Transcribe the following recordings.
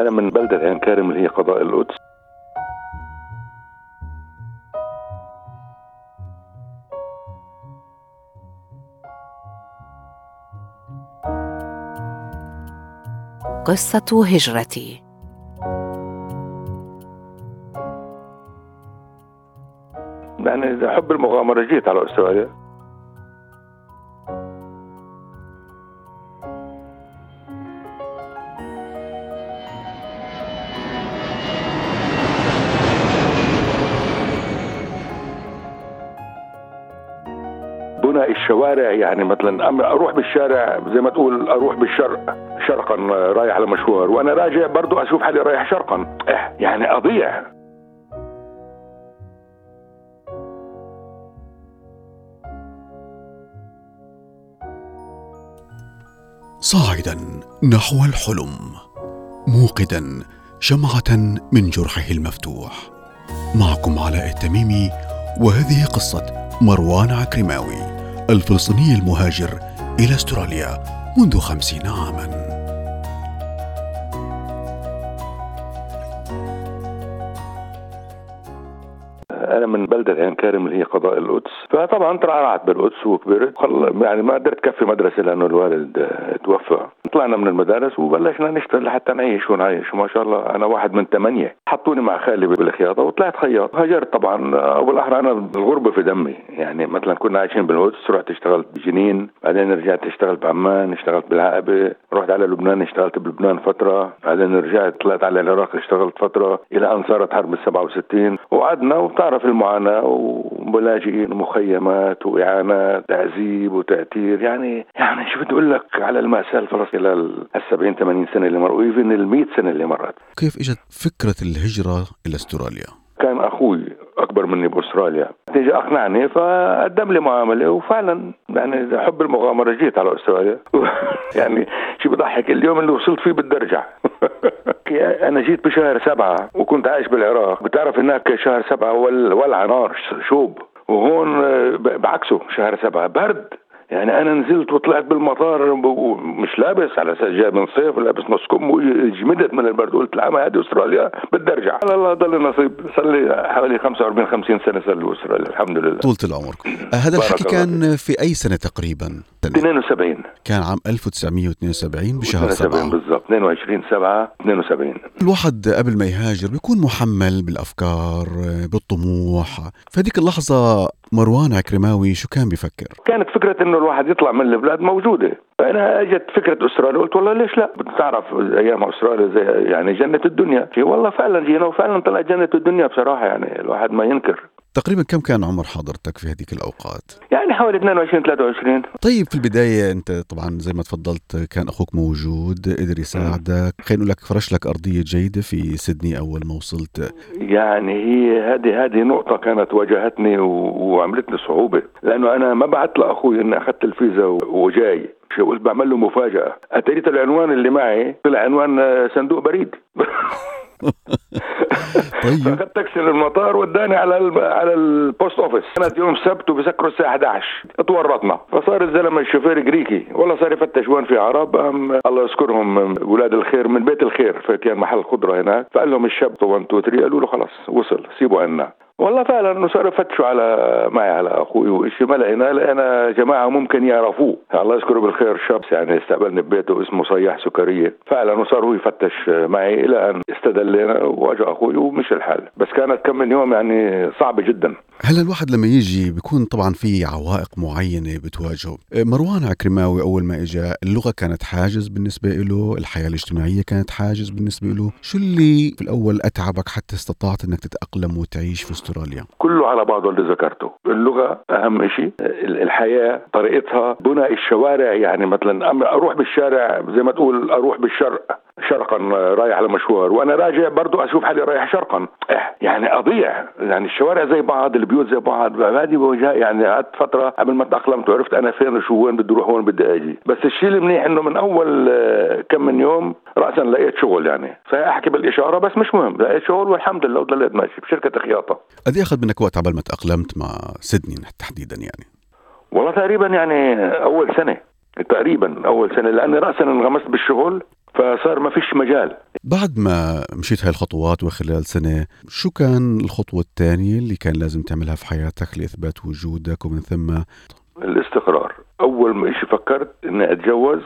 أنا من بلدة عين كارم اللي هي قضاء القدس. قصة هجرتي. يعني حب المغامرة جيت على أستراليا الشوارع يعني مثلا أروح بالشارع زي ما تقول أروح بالشرق شرقا رايح على مشوار وأنا راجع برضو أشوف حالي رايح شرقا. إيه، يعني أضيع. صاعدا نحو الحلم موقدا شمعة من جرحه المفتوح. معكم علاء التميمي وهذه قصة مروان عكرماوي. الفلسطيني المهاجر إلى أستراليا منذ خمسين عاماً. أنا من بلدة عين كارم اللي هي قضاء القدس. فطبعا ترعرعت بالقدس وكبرت. يعني ما قدرت كفي مدرسة لأنه الوالد توفى. طلعنا من المدارس وبلشنا نشتغل لحتى نعيش ونعيش. وما شاء الله أنا واحد من ثمانية. حطوني مع خالي بالخياطة وطلعت خياط. هاجرت طبعا وبالاحرى أنا الغربة في دمي. يعني مثلا كنا عايشين بالقدس رحت اشتغلت بجنين بعدين رجعت اشتغلت بعمان اشتغلت بالعقبة رحت على لبنان اشتغلت بلبنان فترة. بعدين رجعت طلعت على العراق اشتغلت فترة. إلى أن صارت حرب ال 67 وقعدنا وبتعرف المعاناة وملاجئين ومخيمات وإعانات تعذيب وتأثير. يعني يعني شو بدي أقول لك على المأساة الفلسطينية خلال ال 70 80 سنة اللي مروا ايفن ال 100 سنة اللي مرت. كيف إجت فكرة الهجرة إلى أستراليا؟ كان أخوي أكبر مني بأستراليا. تيجي أقنعني فقدم لي معاملة وفعلا يعني حب المغامرة جيت على أستراليا. يعني شو بضحك اليوم اللي وصلت فيه بدي أرجع. أنا جيت بشهر سبعة وكنت عايش بالعراق. بتعرف هناك شهر سبعة ولع نار شوب. وهون بعكسه شهر سبعة برد. يعني أنا نزلت وطلعت بالمطار مش لابس على أساس جاي من صيف لابس نص كم وجمدت من البرد قلت العام هذه أستراليا بدي أرجع. على الله ضل نصيب. صار لي حوالي 45 50 سنة صار لي أستراليا الحمد لله. طولة العمر. هذا الحكي كان في أي سنة تقريبا؟ 72 كان عام 1972 بشهر 7 بالضبط. 22 7 72 الواحد قبل ما يهاجر بيكون محمل بالأفكار بالطموح. فهذيك اللحظة مروان عكرماوي شو كان بيفكر؟ كانت فكرة إنه الواحد يطلع من البلاد موجودة. فأنا اجت فكرة أستراليا قلت والله ليش لا؟ بتعرف أيام أستراليا زي يعني جنة الدنيا. والله فعلا جينا وفعلا طلعت جنة الدنيا بصراحة يعني الواحد ما ينكر. تقريبا كم كان عمر حضرتك في هذيك الأوقات؟ يعني حوالي 22 23 طيب في البداية أنت طبعا زي ما تفضلت كان أخوك موجود قدر يساعدك. خلينا نقول لك فرش لك أرضية جيدة في سيدني أول ما وصلت. يعني هي هذه هذه نقطة كانت واجهتني وعملت لي صعوبة لأنه أنا ما بعت لأخوي إني أخذت الفيزا وجاي. قلت؟ بعمل له مفاجأة. اتريت العنوان اللي معي؟ طلع عنوان صندوق بريد. طيب. اخذت تاكسي للمطار وداني على على ال post office كانت يوم سبت وبسكروا الساعة 11 تورطنا فصار الزلمة الشوفير جريكي. والله صار يفتش وين في عرب. الله يذكرهم أولاد الخير من بيت الخير. فكان محل خضرة هناك. فقال لهم الشاب 1 2 3 قالوا له خلص وصل. سيبوا عنا. والله فعلا صاروا يفتشوا على معي على أخوي وشيء ما لقينا لقينا جماعة ممكن يعرفوه. الله يذكره بالخير شاب يعني استقبلني ببيته اسمه صياح سكرية. فعلا وصار هو يفتش معي إلى أن استدلينا وأجا أخوي ومشي الحال. بس كانت كم من يوم يعني صعبة جدا. هلا الواحد لما يجي بيكون طبعا في عوائق معينة بتواجهه؟ مروان عكرماوي أول ما اجى اللغة كانت حاجز بالنسبة له الحياة الاجتماعية كانت حاجز بالنسبة له شو اللي في الأول أتعبك حتى استطعت إنك تتأقلم وتعيش في أستراليا. كله على بعضه اللي ذكرته. اللغة أهم شيء الحياة طريقتها بناء الشوارع يعني مثلا أروح بالشارع زي ما تقول أروح بالشرق. شرقا رايح على مشوار وأنا راجع برضو أشوف حالي رايح شرقا. يعني أضيع. يعني الشوارع زي بعض البيوت زي بعض. هذه يعني قعدت فترة قبل ما تأقلمت وعرفت أنا فين وشو وين بدي أروح وين بدي أجي. بس الشيء المنيح إنه من أول كم من يوم راسا لقيت شغل يعني. فاحكي بالإشارة بس مش مهم. لقيت شغل والحمد لله وضليت ماشي بشركه خياطة. قد أخذ منك وقت عبال ما تأقلمت مع سيدني تحديدا يعني؟ والله تقريبا يعني أول سنة. تقريبا أول سنة لأني راسا انغمست بالشغل فصار ما فيش مجال. بعد ما مشيت هاي الخطوات وخلال سنة شو كان الخطوة الثانية اللي كان لازم تعملها في حياتك لإثبات وجودك ومن ثم؟ الاستقرار. أول ما إشي فكرت إني أتجوز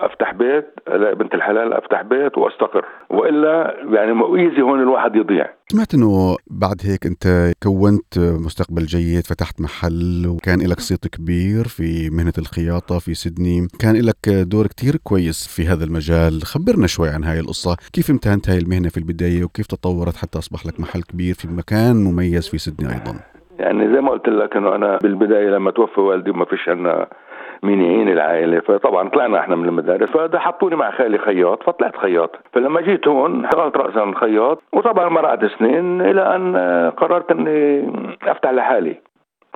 أفتح بيت ألاقي بنت الحلال أفتح بيت وأستقر. وإلا يعني easy هون الواحد يضيع. سمعت إنه بعد هيك أنت كونت مستقبل جيد فتحت محل وكان لك صيت كبير في مهنة الخياطة في سيدني. كان لك دور كتير كويس في هذا المجال. خبرنا شوي عن هاي القصة. كيف امتهنت هاي المهنة في البداية؟ وكيف تطورت حتى أصبح لك محل كبير في مكان مميز في سيدني أيضا؟ يعني زي ما قلت لك إنه أنا بالبداية لما توفى والدي ما فيش عندنا مين يعين العائلة. فطبعا طلعنا إحنا من المدارس فده حطوني مع خالي خياط فطلعت خياط. فلما جيت هون اشتغلت راسا خياط وطبعا مرقت سنين إلى أن قررت إني أفتح لحالي.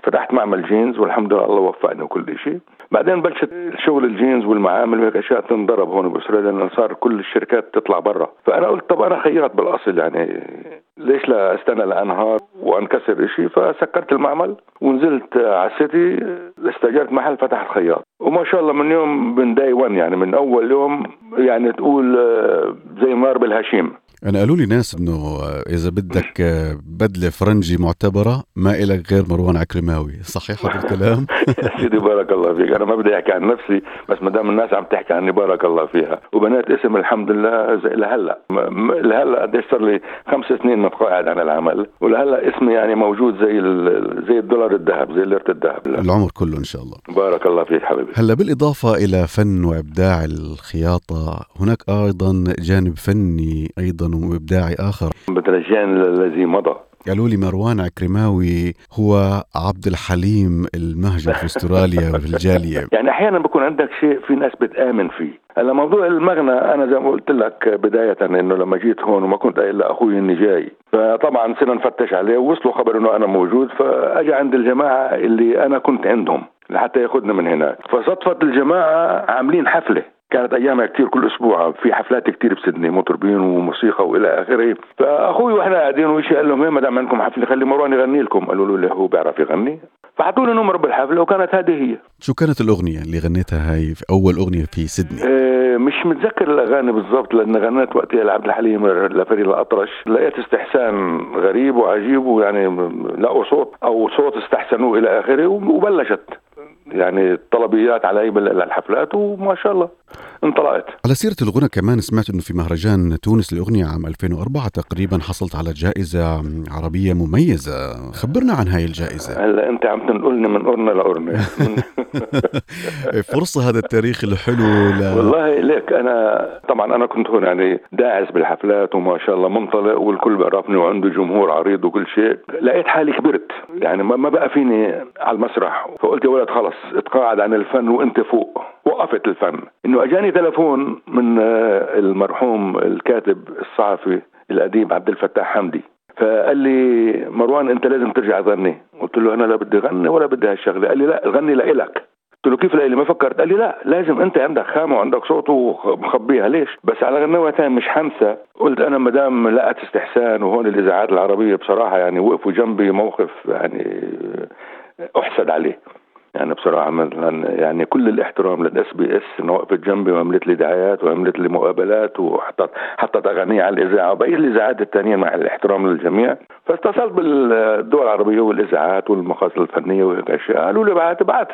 فتحت معمل جينز والحمد لله الله وفقني وكل شيء بعدين بلشت شغل الجينز والمعامل وهيك أشياء تنضرب هون بأستراليا لأنه صار كل الشركات تطلع برا. فأنا قلت طب أنا خياط بالأصل يعني. ليش لا استنى لانهار وأنكسر شيء فسكرت المعمل ونزلت على السيتي استاجرت محل فتحت خياط وما شاء الله من يوم من داي 1 يعني من أول يوم يعني تقول زي نار بالهشيم. أنا قالوا لي ناس إنه إذا بدك بدله فرنجي معتبرة ما إلك غير مروان عكرماوي. صحيح هذا الكلام؟ سيدي بارك الله فيك. أنا ما بدي أحكي عن نفسي بس ما دام الناس عم تحكي عني بارك الله فيها. وبنيت اسم الحمد لله زي لهلا. لهلا قديش صار لي خمس سنين متقاعد عن العمل. ولهلا اسمي يعني موجود زي زي الدولار الذهب زي ليرة الذهب. العمر كله إن شاء الله. بارك الله فيك حبيبي. هلأ بالإضافة إلى فن وإبداع الخياطة هناك أيضا جانب فني أيضا وابداعي آخر. بترجعني الذي مضى. قالوا لي مروان عكرماوي هو عبد الحليم المهجر في أستراليا وفي الجالية. يعني أحيانا بكون عندك شيء في ناس بتآمن فيه. هلا موضوع المغنى أنا زي ما قلت لك بداية إنه لما جيت هون وما كنت قايل لأخوي إني جاي. فطبعا صرنا نفتش عليه ووصلوا خبر إنه أنا موجود فأجى عند الجماعة اللي أنا كنت عندهم لحتى ياخذنا من هناك. فصدفت الجماعة عاملين حفلة. كانت أيامها كثير كل أسبوع في حفلات كثير بسدني مطربين وموسيقى وإلى آخره. فأخوي وإحنا قاعدين وشي قال لهم؟ ما دام عندكم حفلة خلي مروان يغني لكم. قالوا له هو بيعرف يغني. فحطوا لي نمر بالحفلة وكانت هذه هي. شو كانت الأغنية اللي غنيتها هاي في أول أغنية في سيدني؟ آه مش متذكر الأغاني بالضبط لأن غنيت وقتها لعبد الحليم لفريد الأطرش. لقيت استحسان غريب وعجيب ويعني لقوا صوت أو صوت استحسنوه إلى آخره وبلشت. يعني طلبيات علي للحفلات وما شاء الله. انطلقت. على سيرة الغنى كمان سمعت إنه في مهرجان تونس للأغنية عام 2004 تقريبا حصلت على جائزة عربية مميزة. خبرنا عن هاي الجائزة. هلا أنت عم تنقلني من قرنة لقرنة فرصة هذا التاريخ الحلو ل... والله ليك أنا طبعا أنا كنت هون يعني داعس بالحفلات وما شاء الله منطلق والكل بيعرفني وعنده جمهور عريض وكل شيء. لقيت حالي كبرت. يعني ما بقى فيني على المسرح. فقلت يا ولد خلص اتقاعد عن الفن وأنت فوق. وقفت الفن. إنه أجاني تلفون من المرحوم الكاتب الصحفي الاديب عبد الفتاح حمدي. فقال لي مروان أنت لازم ترجع تغني. قلت له أنا لا بدي غني ولا بدي هالشغلة. قال لي لا غني لإلك. قلت له كيف لإلي؟ ما فكرت. قال لي لا لازم أنت عندك خامة وعندك صوت ومخبيها. ليش؟ بس على غنوة ثانية مش حنسى قلت أنا ما دام لقت استحسان وهون الإذاعات العربية بصراحة يعني وقفوا جنبي موقف يعني أحسد عليه. يعني بصراحة مثلا يعني كل الاحترام لل SBS انه وقفت جنبي وعملت لي دعايات وعملت لي مقابلات وحطت حطت أغاني على الإذاعة وبقيه الاذاعات الثانية مع الاحترام للجميع. فاتصلت بالدول العربية والإذاعات والمقاصد الفنية وهيك اشياء قالوا لي بعت بعت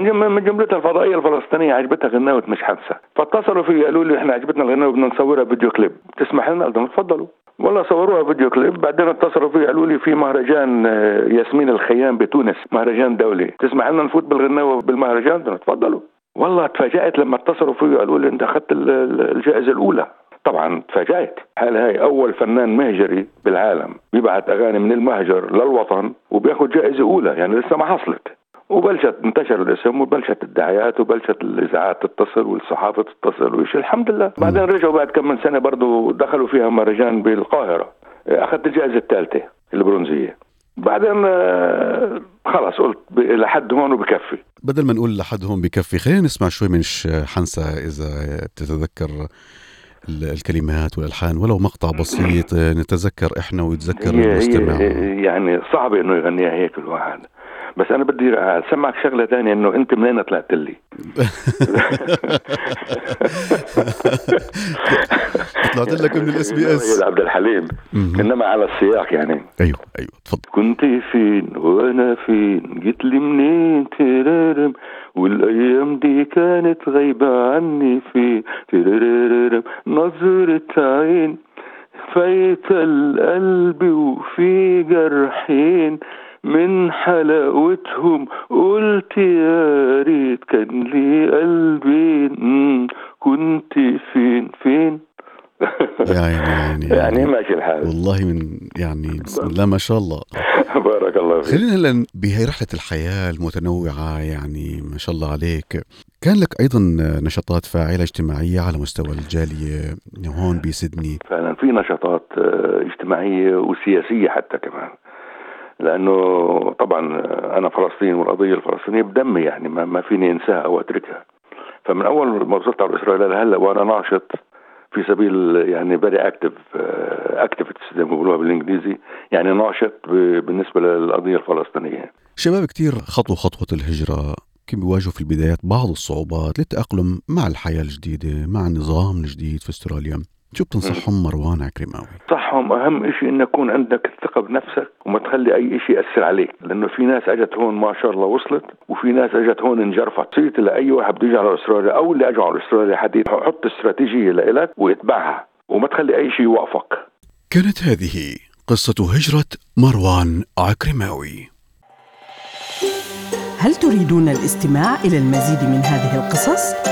من جملتها الفضائية الفلسطينية عجبتها غناوه مش حادثة. فاتصلوا في قالوا لي إحنا عجبتنا الغناوه بدنا نصورها فيديو كليب. تسمح لنا؟ قلت لهم تفضلوا. والله صوروها فيديو كليب. بعدين اتصلوا في قالوا لي في مهرجان آه، ياسمين الخيام بتونس مهرجان دولي. تسمح لنا نفوت بالغناوة بالمهرجان؟ تفضلوا. والله تفاجأت لما اتصلوا في قالوا لي أنت أخذت الجائزة الأولى. طبعا تفاجأت. حال هاي أول فنان مهجري بالعالم بيبعت أغاني من المهجر للوطن وبياخذ جائزة أولى؟ يعني لسه ما حصلت. وبلشت انتشر الاسم وبلشت الدعايات وبلشت الإذاعات تتصل والصحافة تتصل وشيء الحمد لله. بعدين رجعوا بعد كم من سنة برضه دخلوا فيها مهرجان بالقاهرة. أخذت الجائزة الثالثة البرونزية. بعدين آه، خلاص قلت لحد هون وبكفي. بدل ما نقول لحد هون بكفي خلينا نسمع شوي من حنسة إذا تتذكر الكلمات والألحان ولو مقطع بسيط نتذكر إحنا ويتذكر المستمع. يعني صعب إنه يغنيها هيك الواحد. بس أنا بدي أسمعك شغلة ثانية إنه أنت منين طلعت لي؟ طلعت لك من ال SBS عبد الحليم. إنما على السياق يعني. أيوه أيوه تفضل. كنت فين وأنا فين؟ جيت لي منين؟ ترارم والأيام دي كانت غايبة عني فين؟ ترارم نظرة عين فايت القلب وفي جرحين. من حلاوتهم قلت يا ريت كان لي قلبين كنت فين فين؟ يعني يعني يعني ماشي الحال؟ والله من يعني بسم الله ما شاء الله. بارك الله فيك. خلينا هلا بهي رحلة الحياة المتنوعة يعني ما شاء الله عليك. كان لك أيضا نشاطات فاعلة اجتماعية على مستوى الجالية هون بسيدني فعلا في نشاطات آه، اجتماعية وسياسية حتى كمان. لأنه طبعا أنا فلسطين والقضية الفلسطينية بدمي يعني ما, فيني أنساها أو أتركها. فمن أول ما وصلت على إسرائيل لهلا وأنا ناشط في سبيل يعني very active activities زي ما بيقولوها بالإنجليزي يعني ناشط بالنسبة للقضية الفلسطينية. شباب كثير خطوا خطوة الهجرة كان بيواجهوا في البدايات بعض الصعوبات للتأقلم مع الحياة الجديدة مع النظام الجديد في أستراليا؟ شو بتنصحهم مروان عكرماوي؟ بنصحهم أهم شيء انه يكون عندك الثقة بنفسك وما تخلي أي شيء يأثر عليك لأنه في ناس أجت هون ما شاء الله وصلت وفي ناس أجت هون انجرفت صيرت لأي واحد بده يجي على أستراليا أو اللي اجوا على أستراليا حد يحط استراتيجية لإلك ويتبعها وما تخلي أي شيء يوقفك كانت هذه قصة هجرة مروان عكرماوي هل تريدون الاستماع إلى المزيد من هذه القصص؟